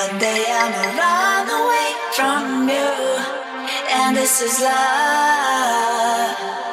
one day I'ma run away from you, and this is love.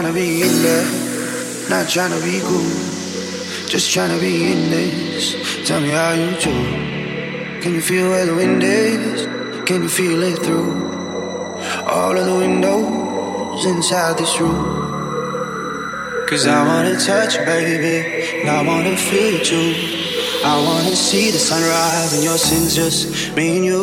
Trying to be in there, not trying to be cool. Just trying to be in this. Tell me how you do. Can you feel where the wind is? Can you feel it through all of the windows inside this room? Cause I wanna touch you, baby, and I wanna feel you. I wanna see the sunrise and your sins just me and you